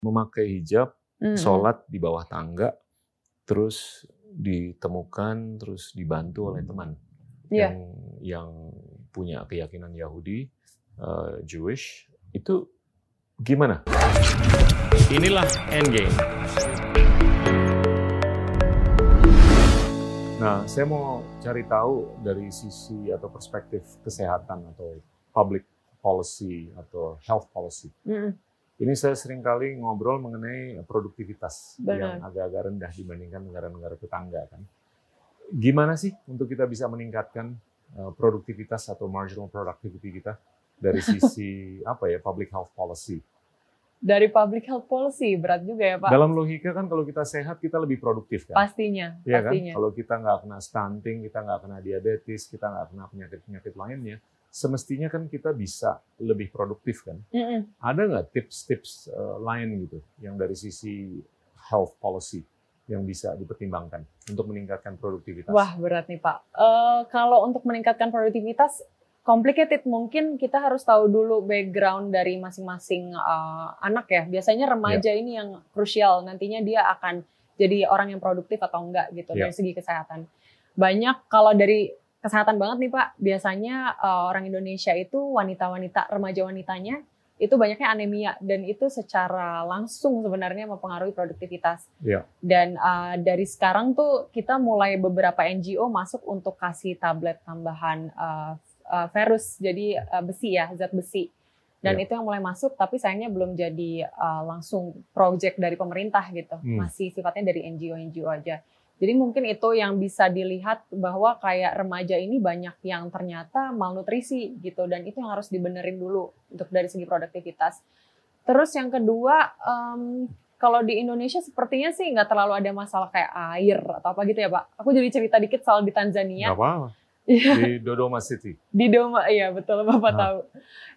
memakai hijab, Mhm. sholat di bawah tangga, terus ditemukan, terus dibantu oleh teman Iya. yang yang punya keyakinan Yahudi, eh, Jewish, itu gimana? Inilah Endgame. Nah, saya mau cari tahu dari sisi atau perspektif kesehatan atau public policy atau health policy. Mhm. Ini saya sering kali ngobrol mengenai produktivitas Benar. yang agak-agak rendah dibandingkan negara-negara tetangga kan. Gimana sih untuk kita bisa meningkatkan uh, produktivitas atau marginal productivity kita dari sisi apa ya public health policy? Dari public health policy berat juga ya Pak. Dalam logika kan kalau kita sehat kita lebih produktif kan? Pastinya, Iya kan? pastinya. Kalau kita nggak kena stunting, kita nggak kena diabetes, kita nggak kena penyakit-penyakit lainnya, semestinya kan kita bisa lebih produktif kan? Mhm. Ada nggak tips-tips uh, lain gitu yang dari sisi health policy yang bisa dipertimbangkan untuk meningkatkan produktivitas? Wah berat nih Pak. Eh, kalau untuk meningkatkan produktivitas, complicated mungkin kita harus tahu dulu background dari masing-masing eh, anak ya. Biasanya remaja ini yang krusial. Nantinya dia akan jadi orang yang produktif atau enggak gitu Ya. dari segi kesehatan. Banyak kalau dari kesehatan banget nih Pak. Biasanya eh, orang Indonesia itu wanita-wanita remaja wanitanya itu banyaknya anemia dan itu secara langsung sebenarnya mempengaruhi produktivitas. Iya. Dan uh, dari sekarang tuh kita mulai beberapa NGO masuk untuk kasih tablet tambahan uh, uh, ferrous, jadi uh, besi ya, zat besi. Dan Iya. itu yang mulai masuk, tapi sayangnya belum jadi uh, langsung project dari pemerintah gitu, Hmm. masih sifatnya dari NGO-NGO aja. Jadi mungkin itu yang bisa dilihat bahwa kayak remaja ini banyak yang ternyata malnutrisi gitu, dan itu yang harus dibenerin dulu untuk dari segi produktivitas. Terus yang kedua, em, kalau di Indonesia sepertinya sih nggak terlalu ada masalah kayak air atau apa gitu ya Pak. Aku jadi cerita dikit soal di Tanzania. Nggak apa-apa. Iya. Di Dodoma City. Di Dodoma, iya betul Bapak Ah. tahu.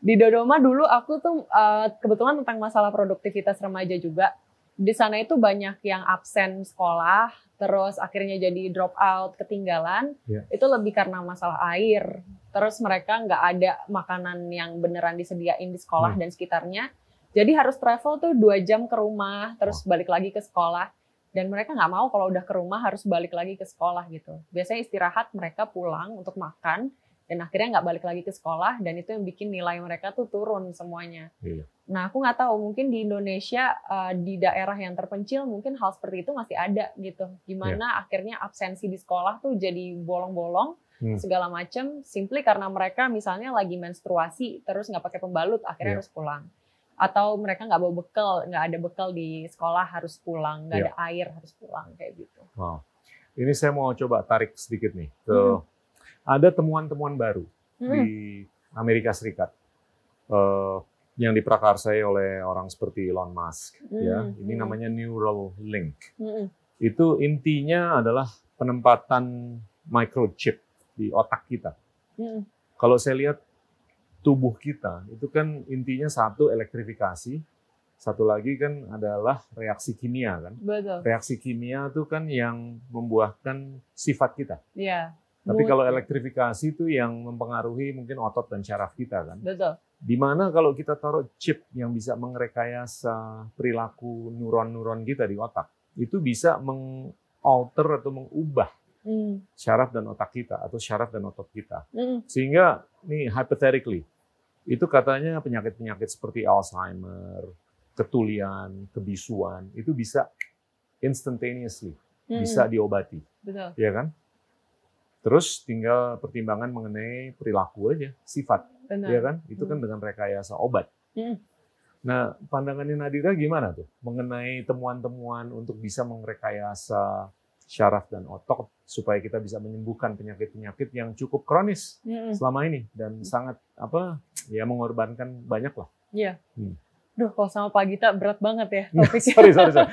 Di Dodoma dulu aku tuh eh, kebetulan tentang masalah produktivitas remaja juga. Di sana itu banyak yang absen sekolah, terus akhirnya jadi drop out, ketinggalan. Iya. Itu lebih karena masalah air. Terus mereka nggak ada makanan yang beneran disediain di sekolah Hmm. dan sekitarnya. Jadi harus travel tuh dua jam ke rumah, terus balik lagi ke sekolah. Dan mereka nggak mau kalau udah ke rumah harus balik lagi ke sekolah gitu. Biasanya istirahat mereka pulang untuk makan, dan akhirnya nggak balik lagi ke sekolah dan itu yang bikin nilai mereka tuh turun semuanya. Iya. Nah aku nggak tahu mungkin di Indonesia eh, di daerah yang terpencil mungkin hal seperti itu masih ada gitu. Gimana akhirnya absensi di sekolah tuh jadi bolong-bolong Hmm. segala macam, simply karena mereka misalnya lagi menstruasi terus nggak pakai pembalut akhirnya Iya. harus pulang. Atau mereka nggak bawa bekal, nggak ada bekal di sekolah harus pulang, nggak Iya. ada air harus pulang kayak gitu. Wow. Ini saya mau coba tarik sedikit nih ke Hmm. Ada temuan-temuan baru Hmm. di Amerika Serikat eh, yang diprakarsai oleh orang seperti Elon Musk. Ya, Hmm, ini hmm. namanya Neural Link. Mm-mm. Itu intinya adalah penempatan microchip di otak kita. Mm-mm. Kalau saya lihat tubuh kita itu kan intinya satu elektrifikasi, satu lagi kan adalah reaksi kimia kan. Betul. Reaksi kimia itu kan yang membuahkan sifat kita. Iya. Tapi kalau elektrifikasi itu yang mempengaruhi mungkin otot dan syaraf kita kan. Betul. Di mana kalau kita taruh chip yang bisa mengrekayasa perilaku neuron-neuron kita di otak, itu bisa mengalter atau mengubah Mm. syaraf dan otak kita atau syaraf dan otot kita. Mm. Sehingga nih hypothetically itu katanya penyakit-penyakit seperti Alzheimer, ketulian, kebisuan itu bisa instantaneously Mm. bisa diobati, Betul. ya kan? Terus tinggal pertimbangan mengenai perilaku aja, sifat, Benar. ya kan? Itu kan Hmm. dengan rekayasa obat. Hmm. Nah, pandangannya Nadira gimana tuh mengenai temuan-temuan untuk bisa merekayasa syaraf dan otot supaya kita bisa menyembuhkan penyakit-penyakit yang cukup kronis Mm-mm. selama ini dan sangat apa ya mengorbankan banyak lah. Iya. Hmm. Duh, kalau sama Pak Gita berat banget ya topiknya. sorry, sorry, sorry.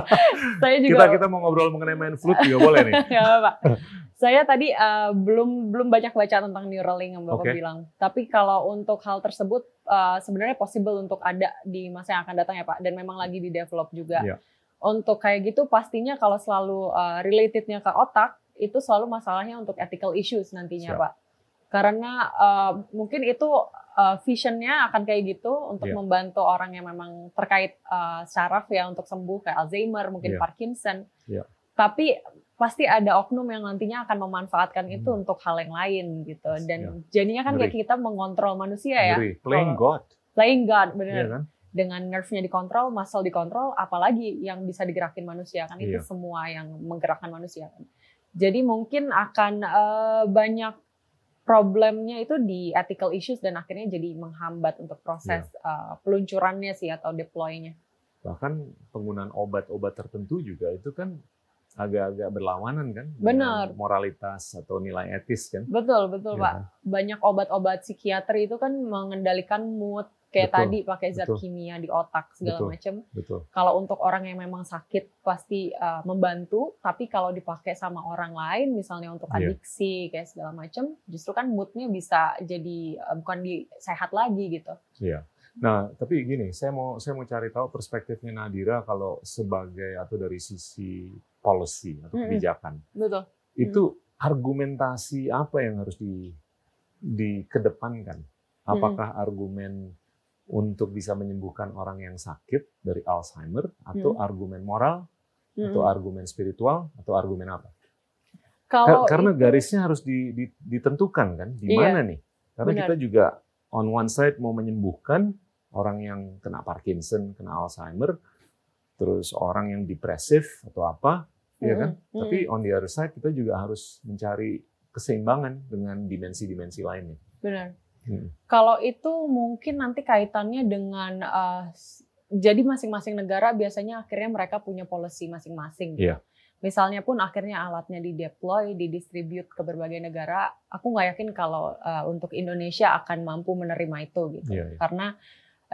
Saya Kita juga kita mau ngobrol mengenai main flute juga boleh nih. ya Pak. Saya tadi eh, belum belum banyak baca tentang Neuralink yang Bapak Oke. bilang. Tapi kalau untuk hal tersebut eh, sebenarnya possible untuk ada di masa yang akan datang ya Pak dan memang lagi di develop juga. Iya. Untuk kayak gitu pastinya kalau selalu eh, relatednya ke otak itu selalu masalahnya untuk ethical issues nantinya Siap. Pak. Karena eh, mungkin itu uh, visionnya akan kayak gitu untuk Iya. membantu orang yang memang terkait uh, saraf ya untuk sembuh kayak Alzheimer, mungkin Iya. Parkinson. Iya. Tapi pasti ada oknum yang nantinya akan memanfaatkan itu Hmm. untuk hal yang lain gitu. Dan Iya. jadinya kan kayak kita mengontrol manusia ya. Ngeri. Playing God, Playing God, iya bener. kan? Dengan nerve-nya dikontrol, muscle dikontrol, apalagi yang bisa digerakin manusia kan itu Iya. semua yang menggerakkan manusia kan. Jadi mungkin akan eh, banyak problemnya itu di ethical issues dan akhirnya jadi menghambat untuk proses Iya. eh, peluncurannya sih atau deploy-nya. Bahkan penggunaan obat-obat tertentu juga itu kan agak-agak berlawanan kan Benar. moralitas atau nilai etis kan. Betul, betul Iya Pak. Banyak obat-obat psikiatri itu kan mengendalikan mood kayak Betul, tadi pakai zat betul. kimia di otak segala Betul. macam. Betul. kalau untuk orang yang memang sakit pasti uh, membantu, tapi kalau dipakai sama orang lain, misalnya untuk Iya. adiksi kayak segala macam, justru kan moodnya bisa jadi uh, bukan di sehat lagi gitu. Iya. Nah, tapi gini, saya mau saya mau cari tahu perspektifnya Nadira kalau sebagai atau dari sisi policy atau kebijakan. Betul. Itu argumentasi apa yang harus di dikedepankan? Apakah argumen untuk bisa menyembuhkan orang yang sakit dari Alzheimer atau argumen moral atau argumen spiritual atau argumen apa? Kalau Kar- karena itu- garisnya harus di- di- ditentukan kan? Di Iya, mana nih? Karena benar. kita juga on one side mau menyembuhkan orang yang kena Parkinson kena Alzheimer terus orang yang depresif atau apa ya kan? Mm-mm, tapi on the other side kita juga harus mencari keseimbangan dengan dimensi-dimensi lainnya. Benar. Hmm. Kalau itu mungkin nanti kaitannya dengan uh, jadi masing-masing negara biasanya akhirnya mereka punya policy masing-masing. gitu. Iya. Misalnya pun akhirnya alatnya di deploy, didistribute ke berbagai negara. Aku nggak yakin kalau uh, untuk Indonesia akan mampu menerima itu gitu. Iya, iya. Karena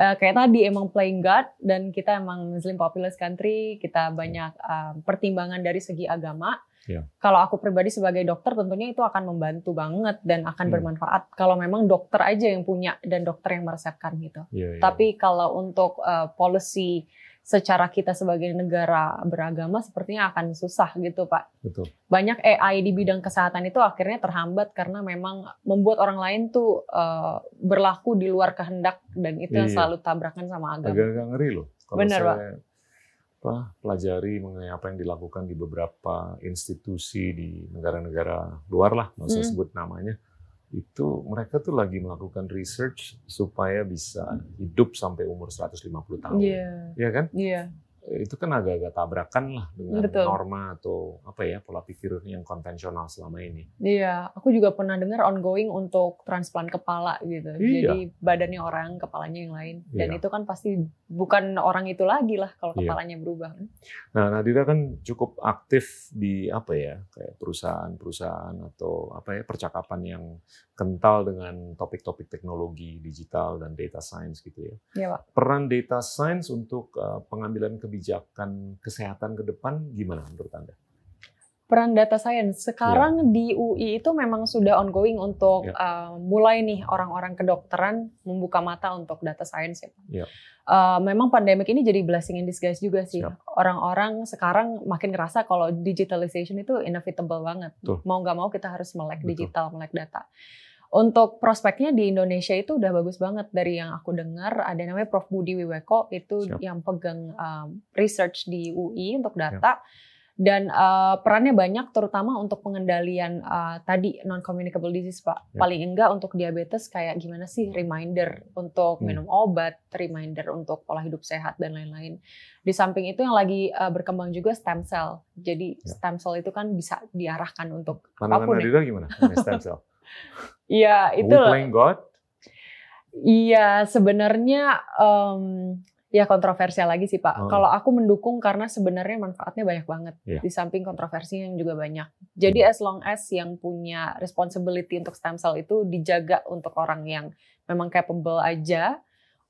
uh, kayak tadi emang playing God dan kita emang Muslim populous country, kita banyak uh, pertimbangan dari segi agama. Iya. Kalau aku pribadi sebagai dokter tentunya itu akan membantu banget dan akan Hmm. bermanfaat kalau memang dokter aja yang punya dan dokter yang meresepkan gitu. Iya, iya. Tapi kalau untuk uh, policy secara kita sebagai negara beragama sepertinya akan susah gitu Pak. betul Banyak AI di bidang kesehatan itu akhirnya terhambat karena memang membuat orang lain tuh uh, berlaku di luar kehendak dan itu yang Iya. selalu tabrakan sama agama. agak-agak ngeri loh kalau Benar, Pak. Apa, pelajari mengenai apa yang dilakukan di beberapa institusi di negara-negara luar lah, nggak usah Mm. sebut namanya, itu mereka tuh lagi melakukan research supaya bisa hidup sampai umur 150 tahun. Iya, Iya kan? iya, Itu kan agak-agak tabrakan lah dengan Betul. norma atau apa ya pola pikir yang konvensional selama ini. iya. Aku juga pernah dengar ongoing untuk transplant kepala gitu. Iya. Jadi badannya orang, kepalanya yang lain. Dan Iya. itu kan pasti bukan orang itu lagi lah kalau Iya. kepalanya berubah. Nah, Nadira kan cukup aktif di apa ya, kayak perusahaan-perusahaan atau apa ya, percakapan yang kental dengan topik-topik teknologi digital dan data science gitu ya. Iya Pak. Peran data science untuk uh, pengambilan kebijakan kesehatan ke depan gimana menurut Anda? Peran data science sekarang di UI itu memang sudah ongoing untuk Ya. uh, mulai nih orang-orang kedokteran membuka mata untuk data science ya. Ya. Uh, memang pandemik ini jadi blessing in disguise juga sih. Orang-orang sekarang makin ngerasa kalau digitalization itu inevitable banget. Betul. Mau nggak mau kita harus melek Betul. digital, melek data. Untuk prospeknya di Indonesia itu udah bagus banget dari yang aku dengar ada namanya Prof Budi Wiweko itu Siap. yang pegang um, research di UI untuk data dan uh, perannya banyak terutama untuk pengendalian uh, tadi non communicable disease Pak. Ya. Paling enggak untuk diabetes kayak gimana sih reminder untuk Hmm. minum obat, reminder untuk pola hidup sehat dan lain-lain. Di samping itu yang lagi uh, berkembang juga stem cell. Jadi Ya. stem cell itu kan bisa diarahkan untuk Pandangan apa pun ya. Gimana? stem cell? Iya, itu playing God? Iya, sebenarnya em, ya kontroversial lagi sih Pak. Oh. Kalau aku mendukung karena sebenarnya manfaatnya banyak banget. Iya. Di samping kontroversinya yang juga banyak. Jadi as long as yang punya responsibility untuk stem cell itu dijaga untuk orang yang memang capable aja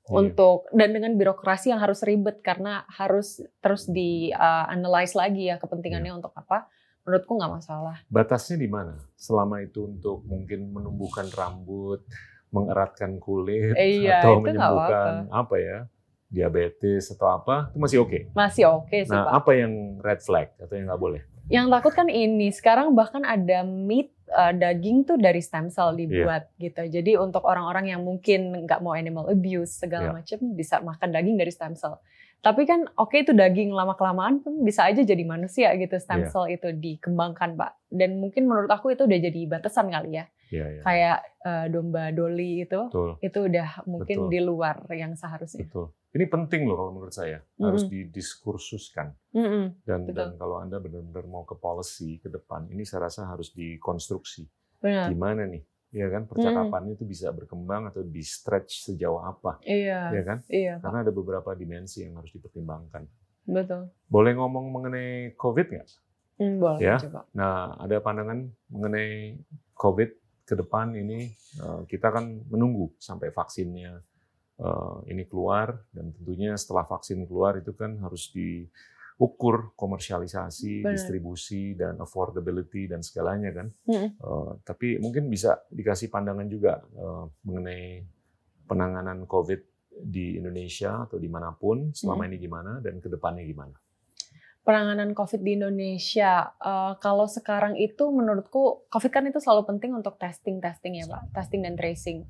Iya. untuk dan dengan birokrasi yang harus ribet karena harus terus di uh, analyze lagi ya kepentingannya Iya. untuk apa. Menurutku nggak masalah. Batasnya di mana? Selama itu untuk mungkin menumbuhkan rambut, mengeratkan kulit, Iya, atau menyembuhkan apa ya, diabetes atau apa, itu masih oke. Masih oke sih Nah, Pak. apa yang red flag atau yang nggak boleh? Yang takut kan ini sekarang bahkan ada meat uh, daging tuh dari stem cell dibuat gitu. Jadi untuk orang-orang yang mungkin nggak mau animal abuse segala Iya. macam bisa makan daging dari stem cell. Tapi kan oke itu daging lama kelamaan pun bisa aja jadi manusia gitu stem Iya. cell itu dikembangkan pak. Dan mungkin menurut aku itu udah jadi batasan kali ya. Iya, iya. Kayak uh, domba doli itu Betul, itu udah mungkin Betul. di luar yang seharusnya. betul. Ini penting loh kalau menurut saya, harus Mm-mm. didiskursuskan. Mm-mm. Dan Betul. dan kalau Anda benar-benar mau ke policy ke depan, ini saya rasa harus dikonstruksi. Benar. Gimana nih? Ya kan percakapannya itu bisa berkembang atau di stretch sejauh apa, Iya. ya kan? Iya pak. Karena ada beberapa dimensi yang harus dipertimbangkan. Betul. Boleh ngomong mengenai COVID nggak? Hmm, boleh Ya. coba. Nah, ada pandangan mengenai COVID ke depan ini eh, kita kan menunggu sampai vaksinnya ini keluar dan tentunya setelah vaksin keluar itu kan harus diukur komersialisasi, Benar. distribusi dan affordability dan segalanya kan. Mm-mm. Eh, tapi mungkin bisa dikasih pandangan juga eh, mengenai penanganan COVID di Indonesia atau di mana pun selama ini gimana dan ke depannya gimana. penanganan COVID di Indonesia, eh, kalau sekarang itu menurutku COVID kan itu selalu penting untuk testing testing ya pak, testing dan tracing.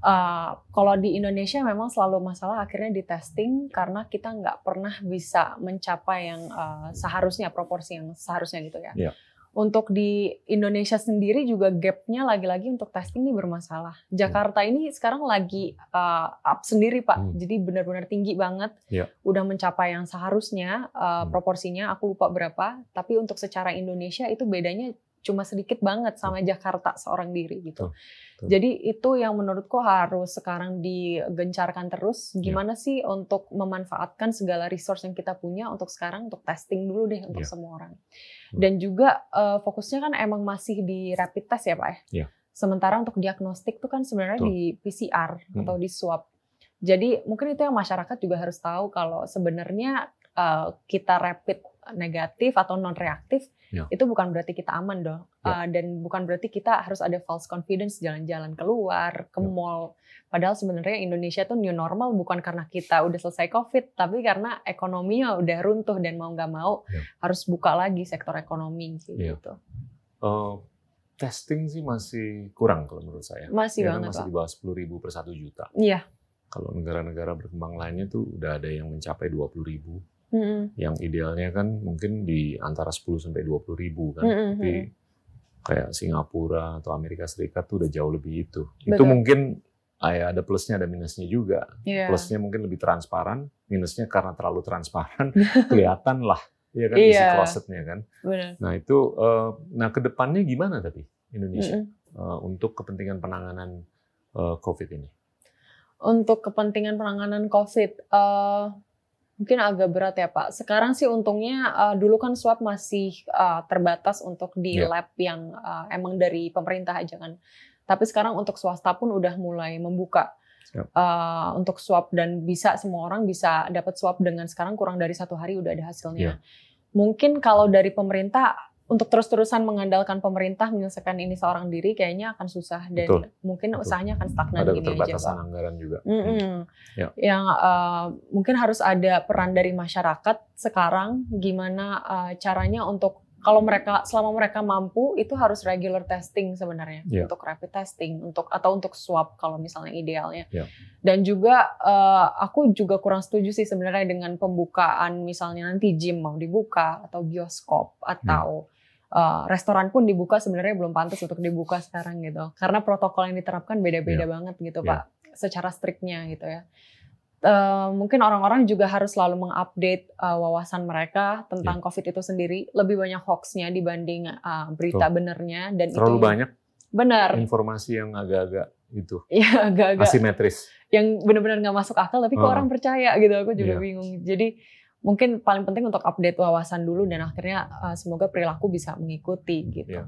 Eh, kalau di Indonesia memang selalu masalah akhirnya di testing karena kita nggak pernah bisa mencapai yang eh, seharusnya proporsi yang seharusnya gitu ya. Iya. Untuk di Indonesia sendiri juga gapnya lagi-lagi untuk testing ini bermasalah. Jakarta ini sekarang lagi eh, up sendiri pak, Hmm. jadi benar-benar tinggi banget Iya. udah mencapai yang seharusnya uh, Hmm. proporsinya aku lupa berapa tapi untuk secara Indonesia itu bedanya cuma sedikit banget sama Jakarta seorang diri gitu. Betul, betul. Jadi itu yang menurutku harus sekarang digencarkan terus. Iya. Gimana sih untuk memanfaatkan segala resource yang kita punya untuk sekarang untuk testing dulu deh untuk Iya. semua orang. Dan juga uh, fokusnya kan emang masih di rapid test ya Pak ya. Iya. Sementara untuk diagnostik tuh kan sebenarnya Betul. di PCR Hmm. atau di swab. Jadi mungkin itu yang masyarakat juga harus tahu kalau sebenarnya uh, kita rapid negatif atau non reaktif Ya. itu bukan berarti kita aman dong Ya. Uh, dan bukan berarti kita harus ada false confidence jalan-jalan keluar ke Ya. mall padahal sebenarnya Indonesia tuh new normal bukan karena kita udah selesai covid tapi karena ekonominya udah runtuh dan mau nggak mau Ya. harus buka lagi sektor ekonomi Ya. gitu Eh, testing sih masih kurang kalau menurut saya. masih Ya kan, banget masih di bawah 10 ribu per 1 juta. iya Kalau negara-negara berkembang lainnya tuh udah ada yang mencapai 20 ribu. Mm-mm. Yang idealnya kan mungkin di antara 10 sampai 20 ribu kan. Mm-mm, Tapi kayak Singapura atau Amerika Serikat tuh udah jauh lebih itu. Itu Betul. mungkin ah, ya ada plusnya ada minusnya juga. Iya. Plusnya mungkin lebih transparan, minusnya karena terlalu transparan kelihatan lah. Ya kan isi Iya. klosetnya kan. benar Nah itu, eh, nah ke depannya gimana tapi Indonesia Mm-mm. eh, untuk kepentingan penanganan eh, COVID ini? untuk kepentingan penanganan COVID, eh, mungkin agak berat ya Pak. Sekarang sih untungnya eh, dulu kan swab masih eh, terbatas untuk di Iya. lab yang eh, emang dari pemerintah aja kan. Tapi sekarang untuk swasta pun udah mulai membuka Siap. eh, untuk swab dan bisa semua orang bisa dapat swab dengan sekarang kurang dari satu hari udah ada hasilnya. Iya. Mungkin kalau dari pemerintah untuk terus-terusan mengandalkan pemerintah menyelesaikan ini seorang diri kayaknya akan susah dan Betul. mungkin Betul. usahanya akan stagnan Ada gini aja keterbatasan Pak. anggaran juga. Mm-mm. Ya. Yang eh, mungkin harus ada peran dari masyarakat sekarang gimana eh, caranya untuk kalau mereka selama mereka mampu itu harus regular testing sebenarnya Ya. untuk rapid testing untuk atau untuk swab kalau misalnya idealnya. Ya. Dan juga eh, aku juga kurang setuju sih sebenarnya dengan pembukaan misalnya nanti gym mau dibuka atau bioskop atau eh, restoran pun dibuka sebenarnya belum pantas untuk dibuka sekarang gitu. Karena protokol yang diterapkan beda-beda banget gitu, Ya. Pak. Secara striknya gitu ya. Eh, mungkin orang-orang juga harus selalu mengupdate eh, wawasan mereka tentang COVID itu sendiri. Lebih banyak hoaxnya dibanding eh, berita benernya dan Terlalu itu banyak benar. informasi yang agak-agak itu Ya agak-agak asimetris. yang benar-benar nggak masuk akal tapi kok Oh. orang percaya gitu aku juga Iya. bingung jadi mungkin paling penting untuk update wawasan dulu dan akhirnya uh, semoga perilaku bisa mengikuti gitu Iya.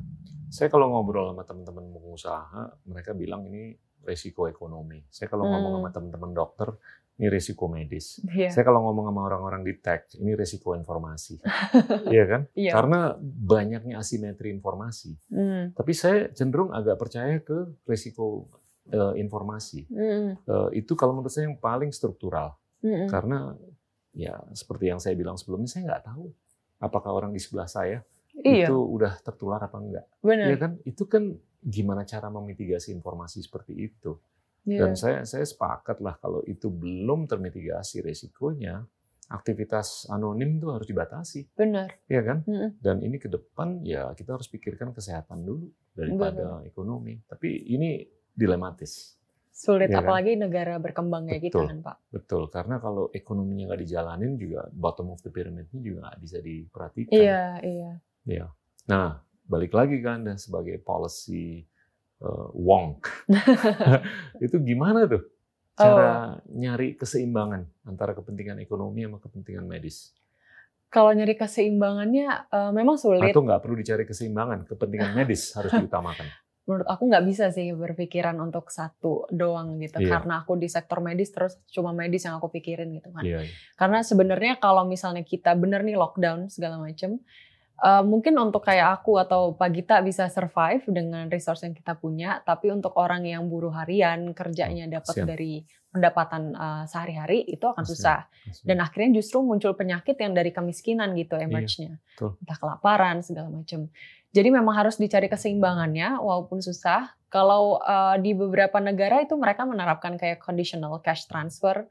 Saya kalau ngobrol sama teman-teman pengusaha, mereka bilang ini resiko ekonomi. Saya kalau Hmm. ngomong sama teman-teman dokter, ini resiko medis. Iya. Saya kalau ngomong sama orang-orang di tech, ini resiko informasi. Iya kan? Iya. Karena banyaknya asimetri informasi. Hmm. Tapi saya cenderung agak percaya ke resiko eh, informasi. Eh, itu kalau menurut saya yang paling struktural. Hmm. Karena ya seperti yang saya bilang sebelumnya, saya nggak tahu apakah orang di sebelah saya Iya, itu udah tertular apa enggak. benar. Ya kan? Itu kan gimana cara memitigasi informasi seperti itu. Iya. Dan saya saya sepakat lah kalau itu belum termitigasi resikonya, aktivitas anonim itu harus dibatasi, Benar. ya kan? Mm-mm. Dan ini ke depan ya kita harus pikirkan kesehatan dulu daripada ekonomi. Tapi ini dilematis, Sulit, Iya kan? apalagi negara berkembang kayak Betul. kan, Pak. betul. Karena kalau ekonominya nggak dijalanin juga bottom of the pyramid-nya juga nggak bisa diperhatikan. Iya, iya. Iya. Nah, balik lagi ke Anda sebagai policy uh, wonk. itu gimana tuh cara nyari keseimbangan antara kepentingan ekonomi sama kepentingan medis? Kalau nyari keseimbangannya eh, memang sulit. Atau nggak perlu dicari keseimbangan, kepentingan medis harus diutamakan. Menurut aku nggak bisa sih berpikiran untuk satu doang gitu. Iya. Karena aku di sektor medis terus cuma medis yang aku pikirin gitu kan. Iya, iya. Karena sebenarnya kalau misalnya kita bener nih lockdown segala macem, eh, mungkin untuk kayak aku atau Pak Gita bisa survive dengan resource yang kita punya, tapi untuk orang yang buruh harian kerjanya dapat kasihan. dari pendapatan eh, sehari-hari itu akan susah. Dan akhirnya justru muncul penyakit yang dari kemiskinan gitu emerge-nya. Iya, betul. Entah kelaparan segala macam. Jadi memang harus dicari keseimbangannya walaupun susah. Kalau eh, di beberapa negara itu mereka menerapkan kayak conditional cash transfer.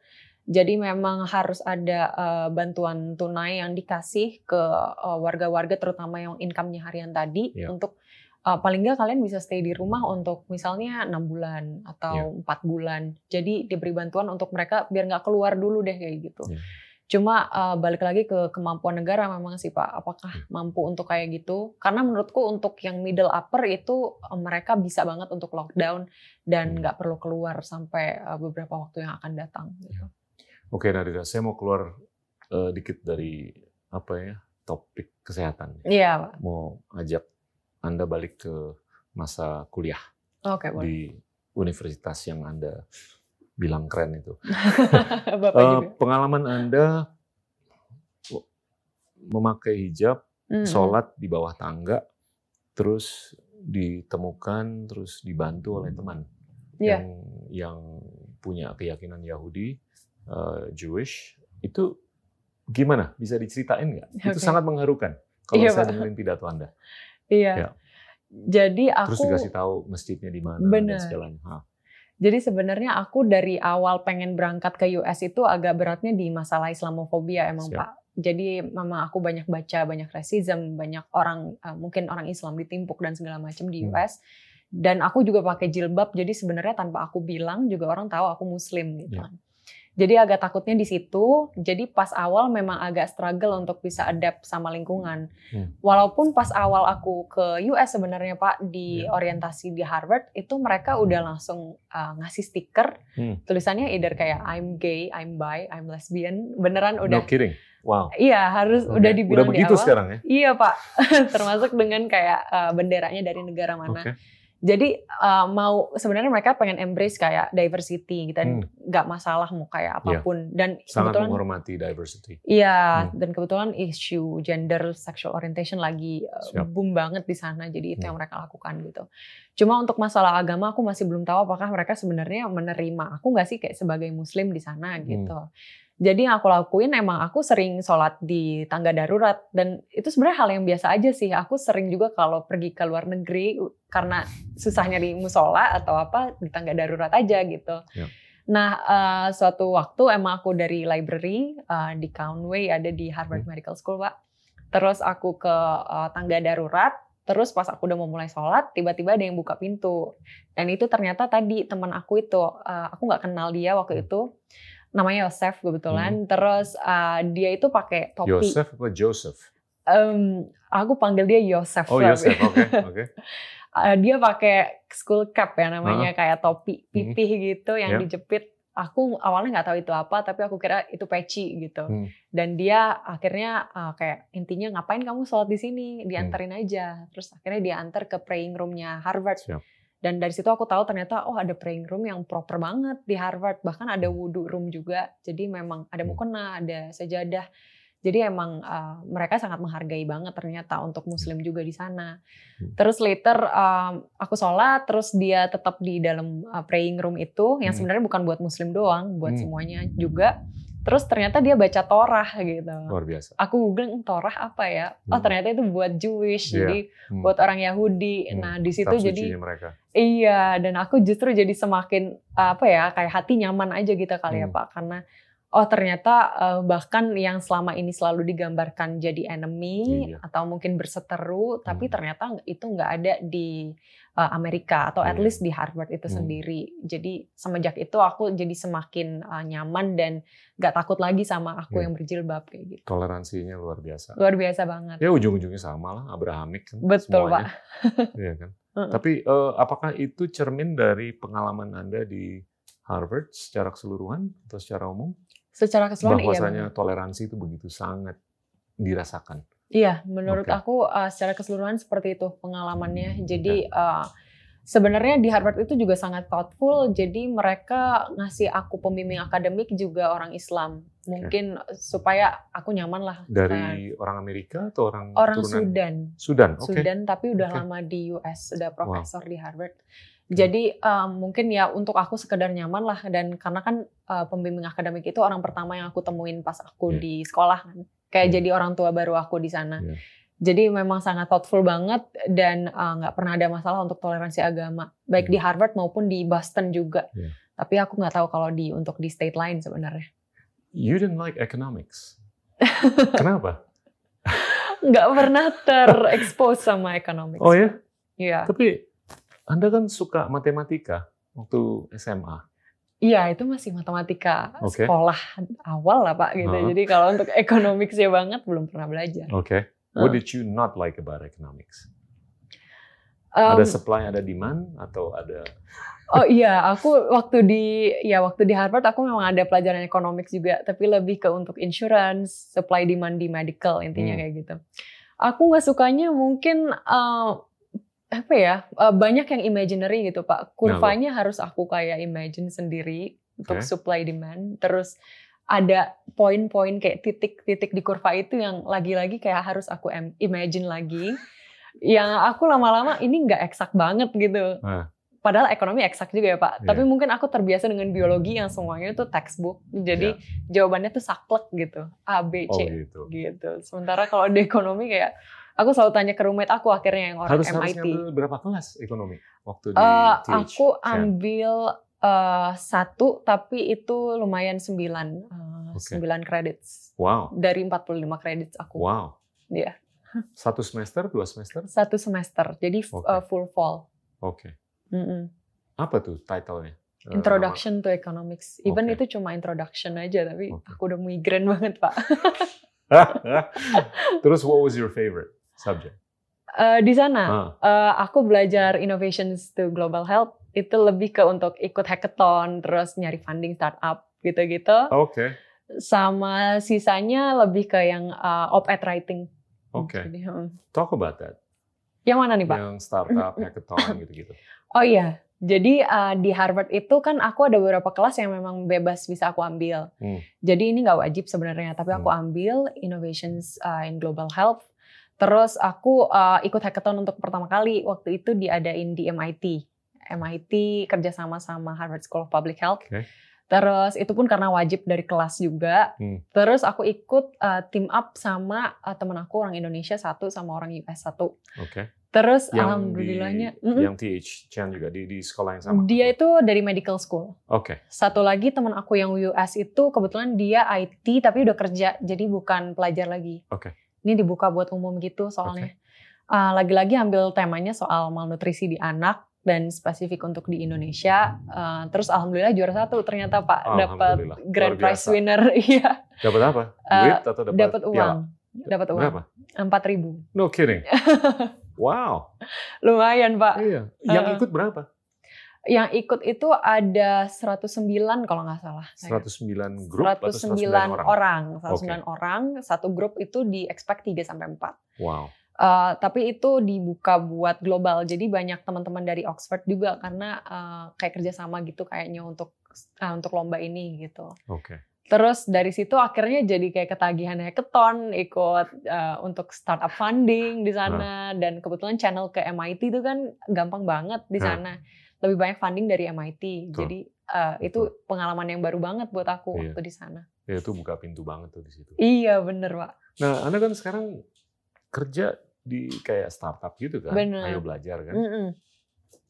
Jadi memang harus ada eh, bantuan tunai yang dikasih ke eh, warga-warga terutama yang income-nya harian tadi Iya. untuk eh, paling nggak kalian bisa stay di rumah untuk misalnya enam bulan Iya. atau empat bulan. Jadi diberi bantuan untuk mereka biar nggak keluar dulu deh kayak gitu. Iya. Cuma eh, balik lagi ke kemampuan negara memang sih Pak, apakah Hmm. mampu untuk kayak gitu? Karena menurutku untuk yang middle upper itu eh, mereka bisa banget untuk lockdown dan Hmm. nggak perlu keluar sampai eh, beberapa waktu yang akan datang. Gitu. Oke, Nadira, saya mau keluar eh, dikit dari apa ya topik kesehatan. Iya Pak. Mau ajak Anda balik ke masa kuliah Oke boleh. di universitas yang Anda bilang keren itu. Bapak juga. pengalaman Anda memakai hijab, Mm-mm. sholat di bawah tangga, terus ditemukan, terus dibantu oleh teman Iya. yang yang punya keyakinan Yahudi, eh, Jewish, itu gimana? Bisa diceritain nggak? Itu Oke. sangat mengharukan kalau Iya, saya Pak. dengerin pidato Anda. Iya. Ya. Jadi Terus aku dikasih tahu masjidnya di mana Bener. dan segalanya. Hah, Jadi sebenarnya aku dari awal pengen berangkat ke US itu agak beratnya di masalah Islamofobia emang Siap. Pak. Jadi memang aku banyak baca banyak racism, banyak orang eh, mungkin orang Islam ditimpuk dan segala macam di Hmm. US. Dan aku juga pakai jilbab, jadi sebenarnya tanpa aku bilang juga orang tahu aku Muslim gitu Ya. Jadi agak takutnya di situ. Jadi pas awal memang agak struggle untuk bisa adapt sama lingkungan. Hmm. Walaupun pas awal aku ke US sebenarnya Pak di Ya. orientasi di Harvard itu mereka udah langsung uh, ngasih stiker Hmm. tulisannya either kayak I'm gay, I'm bi, I'm lesbian. Beneran No udah kidding. Wow. iya harus Oke. udah dibilang Udah begitu di awal. sekarang ya? Iya Pak, termasuk dengan kayak uh, benderanya dari negara mana. Oke. Jadi uh, mau sebenarnya mereka pengen embrace kayak diversity gitu dan Hmm. nggak masalah mau kayak apa pun dan Sangat kebetulan menghormati diversity. Iya, Hmm. dan kebetulan isu gender sexual orientation lagi uh, Siap. boom banget di sana, jadi itu Hmm. yang mereka lakukan gitu. Cuma untuk masalah agama aku masih belum tahu apakah mereka sebenarnya menerima aku nggak sih kayak sebagai muslim di sana Hmm. Jadi yang aku lakuin emang aku sering sholat di tangga darurat dan itu sebenarnya hal yang biasa aja sih. Aku sering juga kalau pergi ke luar negeri karena susahnya di musola atau apa di tangga darurat aja gitu. Ya. Nah eh, suatu waktu emang aku dari library eh, di Conway ada di Harvard Hmm. Medical School pak. Terus aku ke eh, tangga darurat. Terus pas aku udah mau mulai sholat, tiba-tiba ada yang buka pintu. Dan itu ternyata tadi teman aku itu, aku nggak kenal dia waktu itu namanya Yosef kebetulan. Terus uh, dia itu pakai topi. Yosef apa Joseph? Em, aku panggil dia Yosef. Oh. Yosef, oke, oke. Uh, dia pakai school cap ya namanya kayak topi pipih gitu yang Ya. dijepit. Aku awalnya nggak tahu itu apa, tapi aku kira itu peci gitu. Hmm. Dan dia akhirnya uh, kayak intinya ngapain kamu sholat di sini? Hmm. Dianterin aja. Terus akhirnya diantar ke praying roomnya Harvard. Siap. Dan dari situ aku tahu ternyata oh ada praying room yang proper banget di Harvard. Bahkan ada wudhu room juga. Jadi memang ada Hmm. mukena, ada sajadah. Jadi emang uh, mereka sangat menghargai banget ternyata untuk Muslim juga di sana. Hmm. Terus later um, aku sholat, terus dia tetap di dalam uh, praying room itu, yang Hmm. sebenarnya bukan buat Muslim doang, buat Hmm. semuanya juga. Terus ternyata dia baca Torah gitu. Luar biasa. Aku googling "Hmm, Torah apa ya? Oh Hmm. ternyata itu buat Jewish, Iya. jadi Hmm. buat orang Yahudi. Hmm. Nah di situ jadi mereka. Iya, dan aku justru jadi semakin apa ya kayak hati nyaman aja gitu kali ya Hmm. Pak, karena oh ternyata eh, bahkan yang selama ini selalu digambarkan jadi enemy Iya. atau mungkin berseteru, tapi Hmm. ternyata itu nggak ada di eh, Amerika atau at Iya. least di Harvard itu Hmm. sendiri. Jadi semenjak itu aku jadi semakin eh, nyaman dan nggak takut lagi sama aku Iya. yang berjilbab kayak gitu. Toleransinya luar biasa. Luar biasa banget. Ya ujung-ujungnya sama lah, Abrahamik kan Betul semuanya. Pak. Iya kan. Tapi eh, apakah itu cermin dari pengalaman Anda di Harvard secara keseluruhan atau secara umum? Secara keseluruhan iya. Bahwasanya benar. toleransi itu begitu sangat dirasakan. Iya, menurut Oke. aku uh, secara keseluruhan seperti itu pengalamannya. Jadi uh, sebenarnya di Harvard itu juga sangat thoughtful. Jadi mereka ngasih aku pembimbing akademik juga orang Islam. Mungkin supaya aku nyaman lah. Dari orang Amerika atau orang orang turunan Sudan. Sudan, oke. Sudan tapi udah Oke. lama di US, udah profesor di Harvard. Jadi um, mungkin ya untuk aku sekedar nyaman lah dan karena kan uh, pembimbing akademik itu orang pertama yang aku temuin pas aku Iya. di sekolah kan. Kayak Iya. jadi orang tua baru aku di sana. Iya. Jadi memang sangat thoughtful banget dan uh, nggak pernah ada masalah untuk toleransi agama, baik Iya. di Harvard maupun di Boston juga. Iya. Tapi aku nggak tahu kalau di untuk di state lain sebenarnya. You didn't like economics. Kenapa? Nggak pernah terekspos sama economics. Oh ya? Iya. Tapi Anda kan suka matematika waktu SMA. Iya, itu masih matematika Oke. sekolah awal lah Pak gitu. Heeh. Jadi kalau untuk economics-nya banget belum pernah belajar. Oke. What did you not like about economics? Um, ada supply, ada demand, atau ada oh iya, aku waktu di ya waktu di Harvard aku memang ada pelajaran economics juga, tapi lebih ke untuk insurance, supply demand di medical intinya Hmm. kayak gitu. Aku nggak sukanya mungkin uh, apa ya uh, banyak yang imaginary gitu Pak. Kurvanya harus aku kayak imagine sendiri untuk supply demand. Terus ada poin-poin kayak titik-titik di kurva itu yang lagi-lagi kayak harus aku imagine lagi. Yang aku lama-lama ini nggak eksak banget gitu. Ah. Padahal ekonomi eksak juga ya Pak. Iya. Tapi mungkin aku terbiasa dengan biologi yang semuanya itu textbook. Jadi jawabannya tuh saklek gitu. A, B, oh C gitu. gitu. Sementara kalau di ekonomi kayak aku selalu tanya ke roommate aku akhirnya yang orang Harus harus MIT. ngambil berapa kelas ekonomi waktu di Eh, TH? aku ambil eh, satu tapi itu lumayan sembilan. eh, Oke. Sembilan credits. Wow, Dari 45 credits aku. wow. Iya. Satu semester, dua semester? Satu semester. Jadi Oke. eh, full fall. Oke. Mm-mm. Apa tuh title-nya? Introduction to Economics. Even Oke. itu cuma introduction aja tapi Oke. aku udah migrain banget, Pak. Terus what was your favorite subject? Eh, di sana Ah, eh, aku belajar innovations to global health itu lebih ke untuk ikut hackathon terus nyari funding startup gitu-gitu. Oke, Sama sisanya lebih ke yang eh, op-ed writing. oke. Jadi, hmm. Talk about that. Yang mana nih, Pak? Yang startup, hackathon gitu-gitu. Oh iya, jadi uh, di Harvard itu kan aku ada beberapa kelas yang memang bebas bisa aku ambil. Hmm. Jadi ini nggak wajib sebenarnya, tapi aku ambil innovations uh, in global health. Terus aku uh, ikut hackathon untuk pertama kali waktu itu diadain di MIT. MIT kerjasama sama Harvard School of Public Health. Oke. Terus itu pun karena wajib dari kelas juga. Hmm. Terus aku ikut uh, team up sama uh, temen aku orang Indonesia satu sama orang US satu. Oke. Terus Yang alhamdulillahnya, di, yang TH Chan juga di di sekolah yang sama. dia itu dari medical school. Oke. Satu lagi teman aku yang US itu kebetulan dia IT tapi udah kerja jadi bukan pelajar lagi. Oke. Ini dibuka buat umum gitu soalnya. Ah, lagi-lagi ambil temanya soal malnutrisi di anak dan spesifik untuk di Indonesia. Ah, terus alhamdulillah juara satu ternyata Pak dapat grand prize winner. Iya, Dapat apa? Eh, Duit atau dapat dapat uang. Dapat uang. Berapa? Empat ribu. No kidding. wow. Lumayan Pak. Iya. Yang Eh. ikut berapa? Yang ikut itu ada 109 kalau nggak salah. saya. 109 grup atau 109 109 orang? orang, 109 orang, satu grup itu di expect 3 sampai 4. Wow. Eh, tapi itu dibuka buat global. Jadi banyak teman-teman dari Oxford juga karena eh, kayak kerjasama gitu kayaknya untuk eh, untuk lomba ini gitu. Oke. Terus dari situ akhirnya jadi kayak ketagihan hackathon, ikut eh, untuk startup funding di sana dan kebetulan channel ke MIT itu kan gampang banget di sana. Lebih banyak funding dari MIT. Betul. Jadi eh, itu pengalaman yang baru banget buat aku Iya. waktu di sana. Ya itu buka pintu banget tuh di situ. Iya bener pak. Nah, Anda kan sekarang kerja di kayak startup gitu kan, Bener. ayo belajar kan. Mm-mm.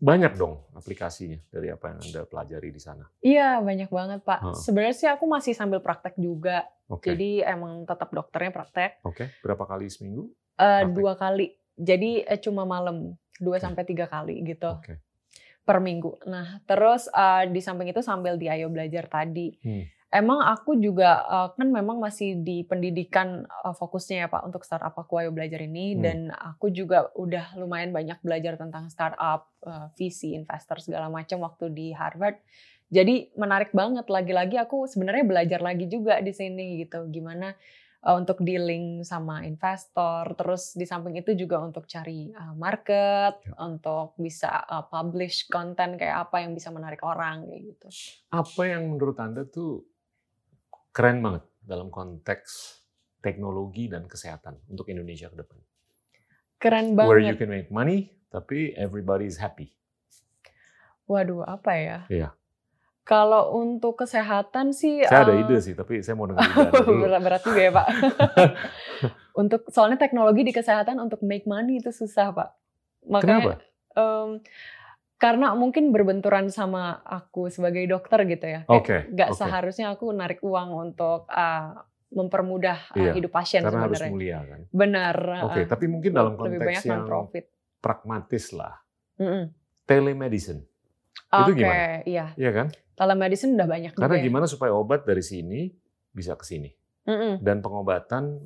Banyak dong aplikasinya dari apa yang Anda pelajari di sana. Iya banyak banget pak. Heeh. Sebenarnya sih aku masih sambil praktek juga. Oke. Jadi emang tetap dokternya praktek. Oke, berapa kali seminggu? Eh, Praktek. dua kali. Jadi eh, cuma malam dua Oke. sampai tiga kali gitu Oke. Per minggu. Nah terus eh, di samping itu sambil di Ayo Belajar tadi. Hmm. Emang aku juga eh, kan memang masih di pendidikan eh, fokusnya ya Pak untuk startup aku Ayo Belajar ini Hmm. dan aku juga udah lumayan banyak belajar tentang startup, VC, investor segala macam waktu di Harvard. Jadi menarik banget lagi-lagi aku sebenarnya belajar lagi juga di sini gitu gimana eh, untuk dealing sama investor terus di samping itu juga untuk cari eh, market, Ya. untuk bisa eh, publish konten kayak apa yang bisa menarik orang kayak gitu. Apa yang menurut Anda tuh keren banget dalam konteks teknologi dan kesehatan untuk Indonesia ke depan? Keren Where you banget. can make money, tapi everybody is happy. Waduh, apa ya? Iya. Kalau untuk kesehatan sih Saya ada eh, ide sih, tapi saya mau dengar dulu. berat, juga ya, Pak. untuk soalnya teknologi di kesehatan untuk make money itu susah, Pak. Kenapa? em, karena mungkin berbenturan sama aku sebagai dokter gitu ya. Oke, Nggak oke. seharusnya aku narik uang untuk eh, mempermudah eh, Iya, hidup pasien Karena harus sebenarnya. mulia kan. Benar. Oke, eh, tapi mungkin dalam lebih konteks banyak yang non-profit. pragmatis lah. Mm-mm. Telemedicine, Oke, Itu gimana? iya. iya kan? Telemedicine udah banyak Karena juga ya. gimana supaya obat dari sini bisa ke sini Mm-mm, dan pengobatan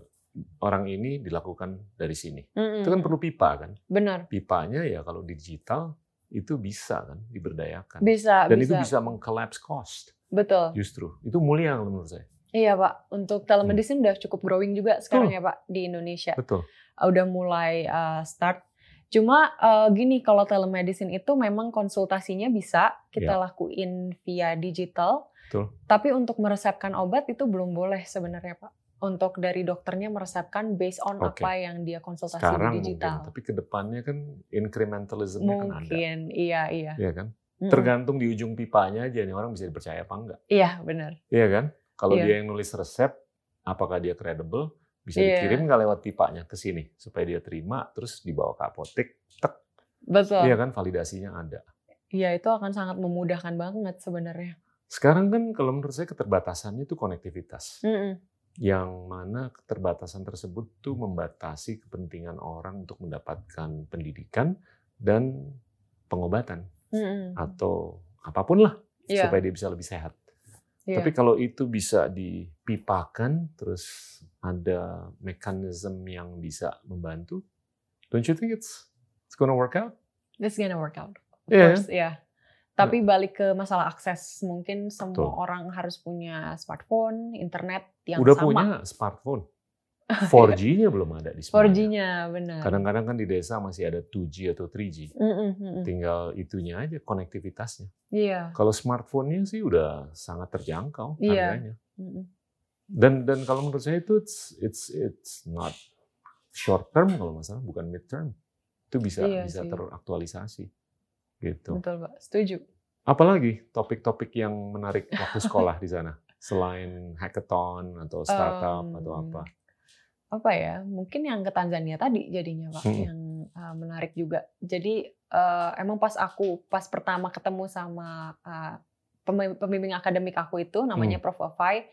orang ini dilakukan dari sini. mm-mm. Itu kan perlu pipa kan? Benar. Pipanya ya kalau digital itu bisa kan diberdayakan. Bisa, Dan bisa. itu bisa mengcollapse cost Betul. justru. Itu mulia menurut saya. Iya Pak, untuk telemedicine udah cukup growing juga sekarang ya Pak di Indonesia. Betul. Uh, Udah mulai uh, start. Cuma uh, gini, kalau telemedicine itu memang konsultasinya bisa kita lakuin via digital. Betul. Tapi untuk meresepkan obat itu belum boleh sebenarnya Pak. Untuk dari dokternya meresepkan based on Oke. apa yang dia konsultasi Sekarang di mungkin, digital. tapi ke depannya kan incrementalism-nya kan ada. Mungkin, iya iya. Iya kan? Mm-mm. Tergantung di ujung pipanya aja nih orang bisa dipercaya apa enggak. Iya benar. Iya kan? Kalau Iya. dia yang nulis resep, apakah dia credible? Bisa Iya. dikirim nggak lewat pipanya ke sini supaya dia terima, terus dibawa ke apotek, tek, Betul. iya kan validasinya ada. Iya itu akan sangat memudahkan banget sebenarnya. Sekarang kan kalau menurut saya keterbatasannya itu konektivitas, Mm-mm. yang mana keterbatasan tersebut tuh membatasi kepentingan orang untuk mendapatkan pendidikan dan pengobatan Mm-mm. atau apa pun lah Iya. supaya dia bisa lebih sehat. Iya. Tapi kalau itu bisa dipipakan, terus ada mekanisme yang bisa membantu, don't you think it's it's gonna work out? It's gonna work out. Of Iya. course, iya. Tapi balik ke masalah akses, mungkin semua Betul. orang harus punya smartphone, internet yang Udah sama. punya smartphone, 4G-nya belum ada di semuanya. 4G-nya benar. Kadang-kadang kan di desa masih ada 2G atau 3G. Mm-mm, mm-mm. Tinggal itunya aja konektivitasnya. Iya. Kalau smartphone-nya sih udah sangat terjangkau Iya. harganya. Mm-mm. Dan dan kalau menurut saya itu it's it's it's not short term kalau nggak salah, bukan mid term. Itu bisa Iya bisa sih. teraktualisasi. Gitu. Betul, Pak. Setuju. Apalagi topik-topik yang menarik waktu sekolah di sana selain hackathon atau startup Em, atau apa? Apa ya? Mungkin yang ke Tanzania tadi jadinya, Pak, Mm-mm. yang uh, menarik juga. Jadi uh, emang pas aku pas pertama ketemu sama uh, pembimbing akademik aku itu namanya Hmm. Prof. Wafai.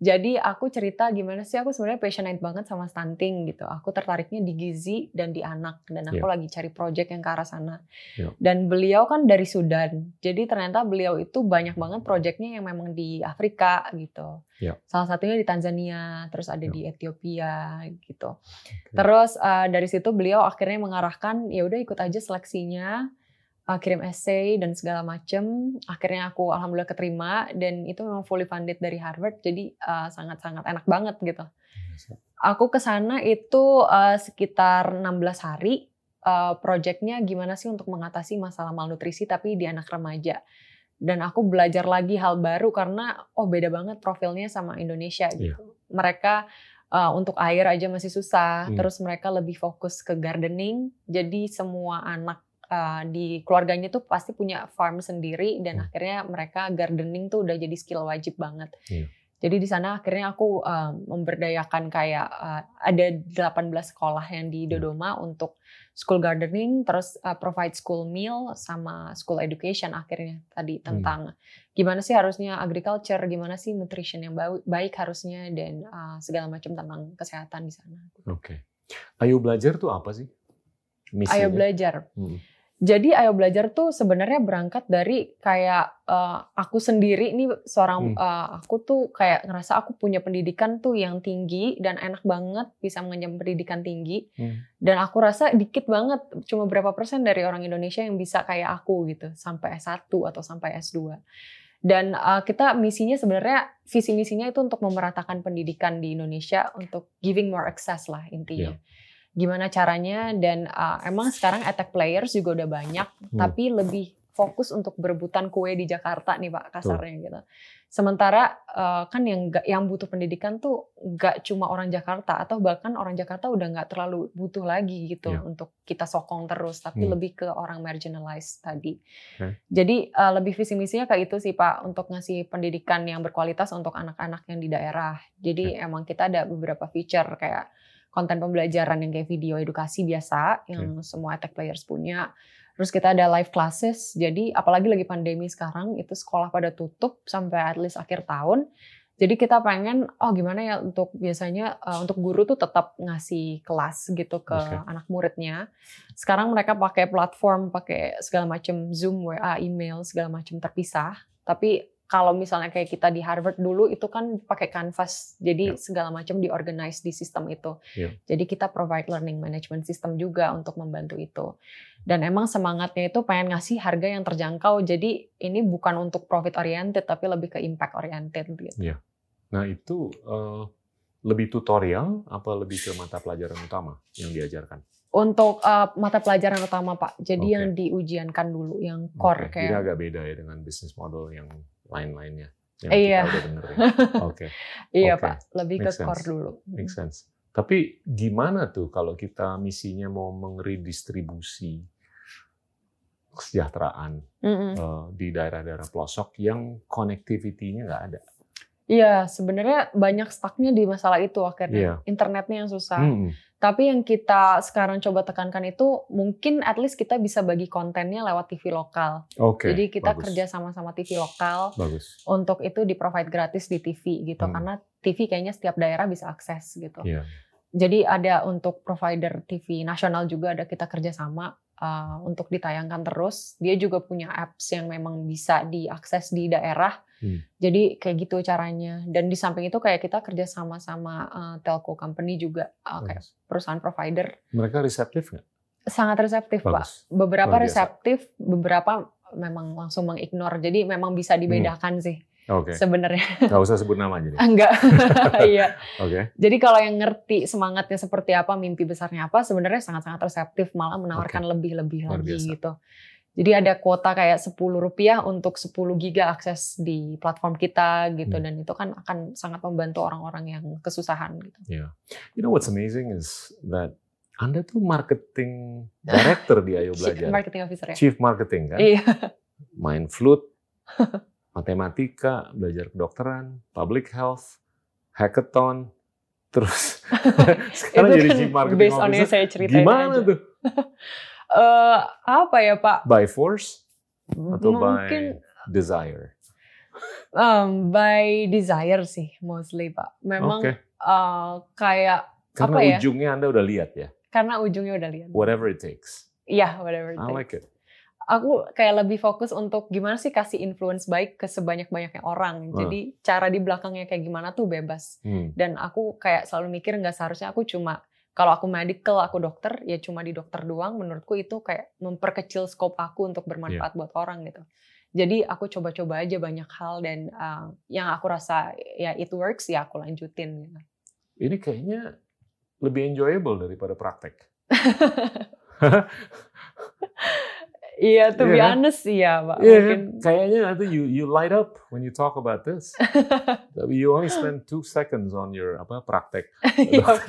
Jadi aku cerita gimana sih aku sebenarnya passionate banget sama stunting gitu. Aku tertariknya di gizi dan di anak dan aku Iya. lagi cari project yang ke arah sana. Iya. Dan beliau kan dari Sudan. Jadi ternyata beliau itu banyak banget projectnya yang memang di Afrika gitu. Iya. Salah satunya di Tanzania, terus ada Iya. di Ethiopia gitu. Terus uh, dari situ beliau akhirnya mengarahkan ya udah ikut aja seleksinya, uh, kirim essay dan segala macem. Akhirnya aku alhamdulillah keterima dan itu memang fully funded dari Harvard. Jadi uh, sangat-sangat enak banget gitu. Aku ke sana itu uh, sekitar 16 hari. Uh, projectnya gimana sih untuk mengatasi masalah malnutrisi tapi di anak remaja. Dan aku belajar lagi hal baru karena oh beda banget profilnya sama Indonesia Iya. gitu. Mereka uh, untuk air aja masih susah. Hmm. Terus mereka lebih fokus ke gardening. Jadi semua anak uh, di keluarganya tuh pasti punya farm sendiri dan Hmm. akhirnya mereka gardening tuh udah jadi skill wajib banget. Iya. Jadi di sana akhirnya aku um, memberdayakan kayak uh, ada 18 sekolah yang di Dodoma untuk school gardening, terus uh, provide school meal sama school education akhirnya tadi tentang gimana sih harusnya agriculture, gimana sih nutrition yang baik, harusnya dan uh, segala macam tentang kesehatan di sana. Oke. Ayo belajar tuh apa sih? Misinya? Ayo belajar. Hmm. Jadi ayo belajar tuh sebenarnya berangkat dari kayak uh, aku sendiri nih seorang Hmm. uh, aku tuh kayak ngerasa aku punya pendidikan tuh yang tinggi dan enak banget bisa mengenyam pendidikan tinggi Hmm. dan aku rasa dikit banget cuma berapa persen dari orang Indonesia yang bisa kayak aku gitu sampai S1 atau sampai S2. Dan uh, kita misinya sebenarnya visi misinya itu untuk memeratakan pendidikan di Indonesia untuk giving more access lah intinya. Gimana caranya dan uh, emang sekarang attack players juga udah banyak Hmm. tapi lebih fokus untuk berebutan kue di Jakarta nih Pak kasarnya gitu. Sementara uh, kan yang yang butuh pendidikan tuh nggak cuma orang Jakarta atau bahkan orang Jakarta udah nggak terlalu butuh lagi gitu Iya. untuk kita sokong terus tapi Hmm. lebih ke orang marginalized tadi. Oke. Jadi uh, lebih visi misinya kayak itu sih Pak untuk ngasih pendidikan yang berkualitas untuk anak-anak yang di daerah. Jadi emang kita ada beberapa feature kayak konten pembelajaran yang kayak video edukasi biasa yang semua attack players punya. Terus kita ada live classes. Jadi apalagi lagi pandemi sekarang itu sekolah pada tutup sampai at least akhir tahun. Jadi kita pengen oh gimana ya untuk biasanya uh, untuk guru tuh tetap ngasih kelas gitu ke Oke. anak muridnya. Sekarang mereka pakai platform, pakai segala macam Zoom, WA, email, segala macam terpisah. Tapi kalau misalnya kayak kita di Harvard dulu itu kan pakai Canvas. Jadi Ya. segala macam diorganize di sistem itu. Ya. Jadi kita provide learning management system juga untuk membantu itu. Dan emang semangatnya itu pengen ngasih harga yang terjangkau. Jadi ini bukan untuk profit oriented tapi lebih ke impact oriented gitu. Nah itu eh, lebih tutorial apa lebih ke mata pelajaran utama yang diajarkan? Untuk uh, mata pelajaran utama Pak. Jadi Oke. yang diujiankan dulu yang core Jadi kayak agak beda ya dengan bisnis model yang lain-lainnya yang Iya. kita udah denger ya. Oke, iya oke. Pak, lebih ke Make sense. core dulu. make sense. Tapi gimana tuh kalau kita misinya mau mengredistribusi kesejahteraan Mm-mm. eh, di daerah-daerah pelosok yang connectivity-nya nggak ada? Iya, sebenarnya banyak stucknya di masalah itu akhirnya. Iya. Internetnya yang susah. Hmm, Tapi yang kita sekarang coba tekankan itu mungkin at least kita bisa bagi kontennya lewat TV lokal. Oke. Jadi kita bagus, kerja sama-sama TV lokal Bagus. untuk itu di provide gratis di TV gitu Hmm. karena TV kayaknya setiap daerah bisa akses gitu. Iya. Jadi ada untuk provider TV nasional juga ada kita kerjasama uh, untuk ditayangkan terus. Dia juga punya apps yang memang bisa diakses di daerah. Hmm. Jadi kayak gitu caranya. Dan di samping itu kayak kita kerja sama-sama uh, telco company juga uh, kayak Bagus. perusahaan provider. Mereka reseptif nggak? Sangat reseptif pak. Bagus. Beberapa Luar biasa. reseptif, beberapa memang langsung mengignore. Jadi memang bisa dibedakan sih Oke. sebenarnya. Nggak usah sebut nama jadi. Enggak. Iya. Oke. Jadi kalau yang ngerti semangatnya seperti apa, mimpi besarnya apa, sebenarnya sangat-sangat reseptif, malah menawarkan lebih-lebih Luar lagi gitu. Jadi ada kuota kayak 10 rupiah untuk 10 giga akses di platform kita gitu, Hmm. dan itu kan akan sangat membantu orang-orang yang kesusahan gitu. You know what's amazing is that Anda tuh marketing director di Ayo Chief Belajar. Marketing Officer ya. Chief marketing kan? Iya. Main flute, matematika, belajar kedokteran, public health, hackathon, terus sekarang jadi kan chief marketing based on officer. saya ceritain Gimana aja. tuh? Eh, apa ya Pak? By force atau Mungkin by desire? em, by desire sih mostly Pak. Memang Oke. eh, kayak Karena apa ya? ujungnya Anda udah lihat ya. karena ujungnya udah lihat. Whatever it takes. Iya, whatever. it I takes. like it. Aku kayak lebih fokus untuk gimana sih kasih influence baik ke sebanyak-banyaknya orang. Jadi cara di belakangnya kayak gimana tuh bebas. Hmm. Dan aku kayak selalu mikir nggak seharusnya aku cuma kalau aku medical, aku dokter, ya cuma di dokter doang. Menurutku itu kayak memperkecil scope aku untuk bermanfaat buat orang gitu. Jadi aku coba-coba aja banyak hal dan uh, yang aku rasa ya it works ya aku lanjutin. Gitu. Ini kayaknya lebih enjoyable daripada praktek. Iya, to be Iya kan? honest iya Pak. Iya Mungkin kan? Kayaknya nanti you you light up when you talk about this. Tapi you only spend two seconds on your apa praktek. Iya, Pak.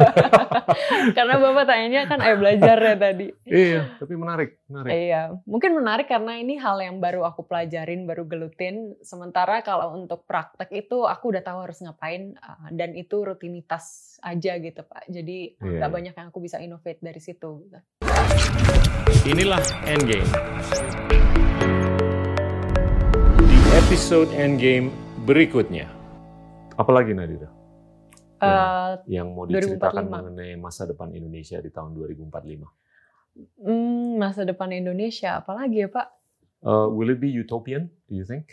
Karena Bapak tanyanya kan ayo belajar ya tadi. iya, tapi menarik, menarik. Iya, mungkin menarik karena ini hal yang baru aku pelajarin, baru gelutin. Sementara kalau untuk praktek itu aku udah tahu harus ngapain uh, dan itu rutinitas aja gitu Pak. Jadi Iya, nggak iya. banyak yang aku bisa innovate dari situ. gitu. Inilah Endgame. Di episode Endgame berikutnya. Apalagi Nadira Eh, yang mau diceritakan 2045. mengenai masa depan Indonesia di tahun 2045? hmm, masa depan Indonesia, apalagi ya Pak? Uh, will it be utopian? Do you think?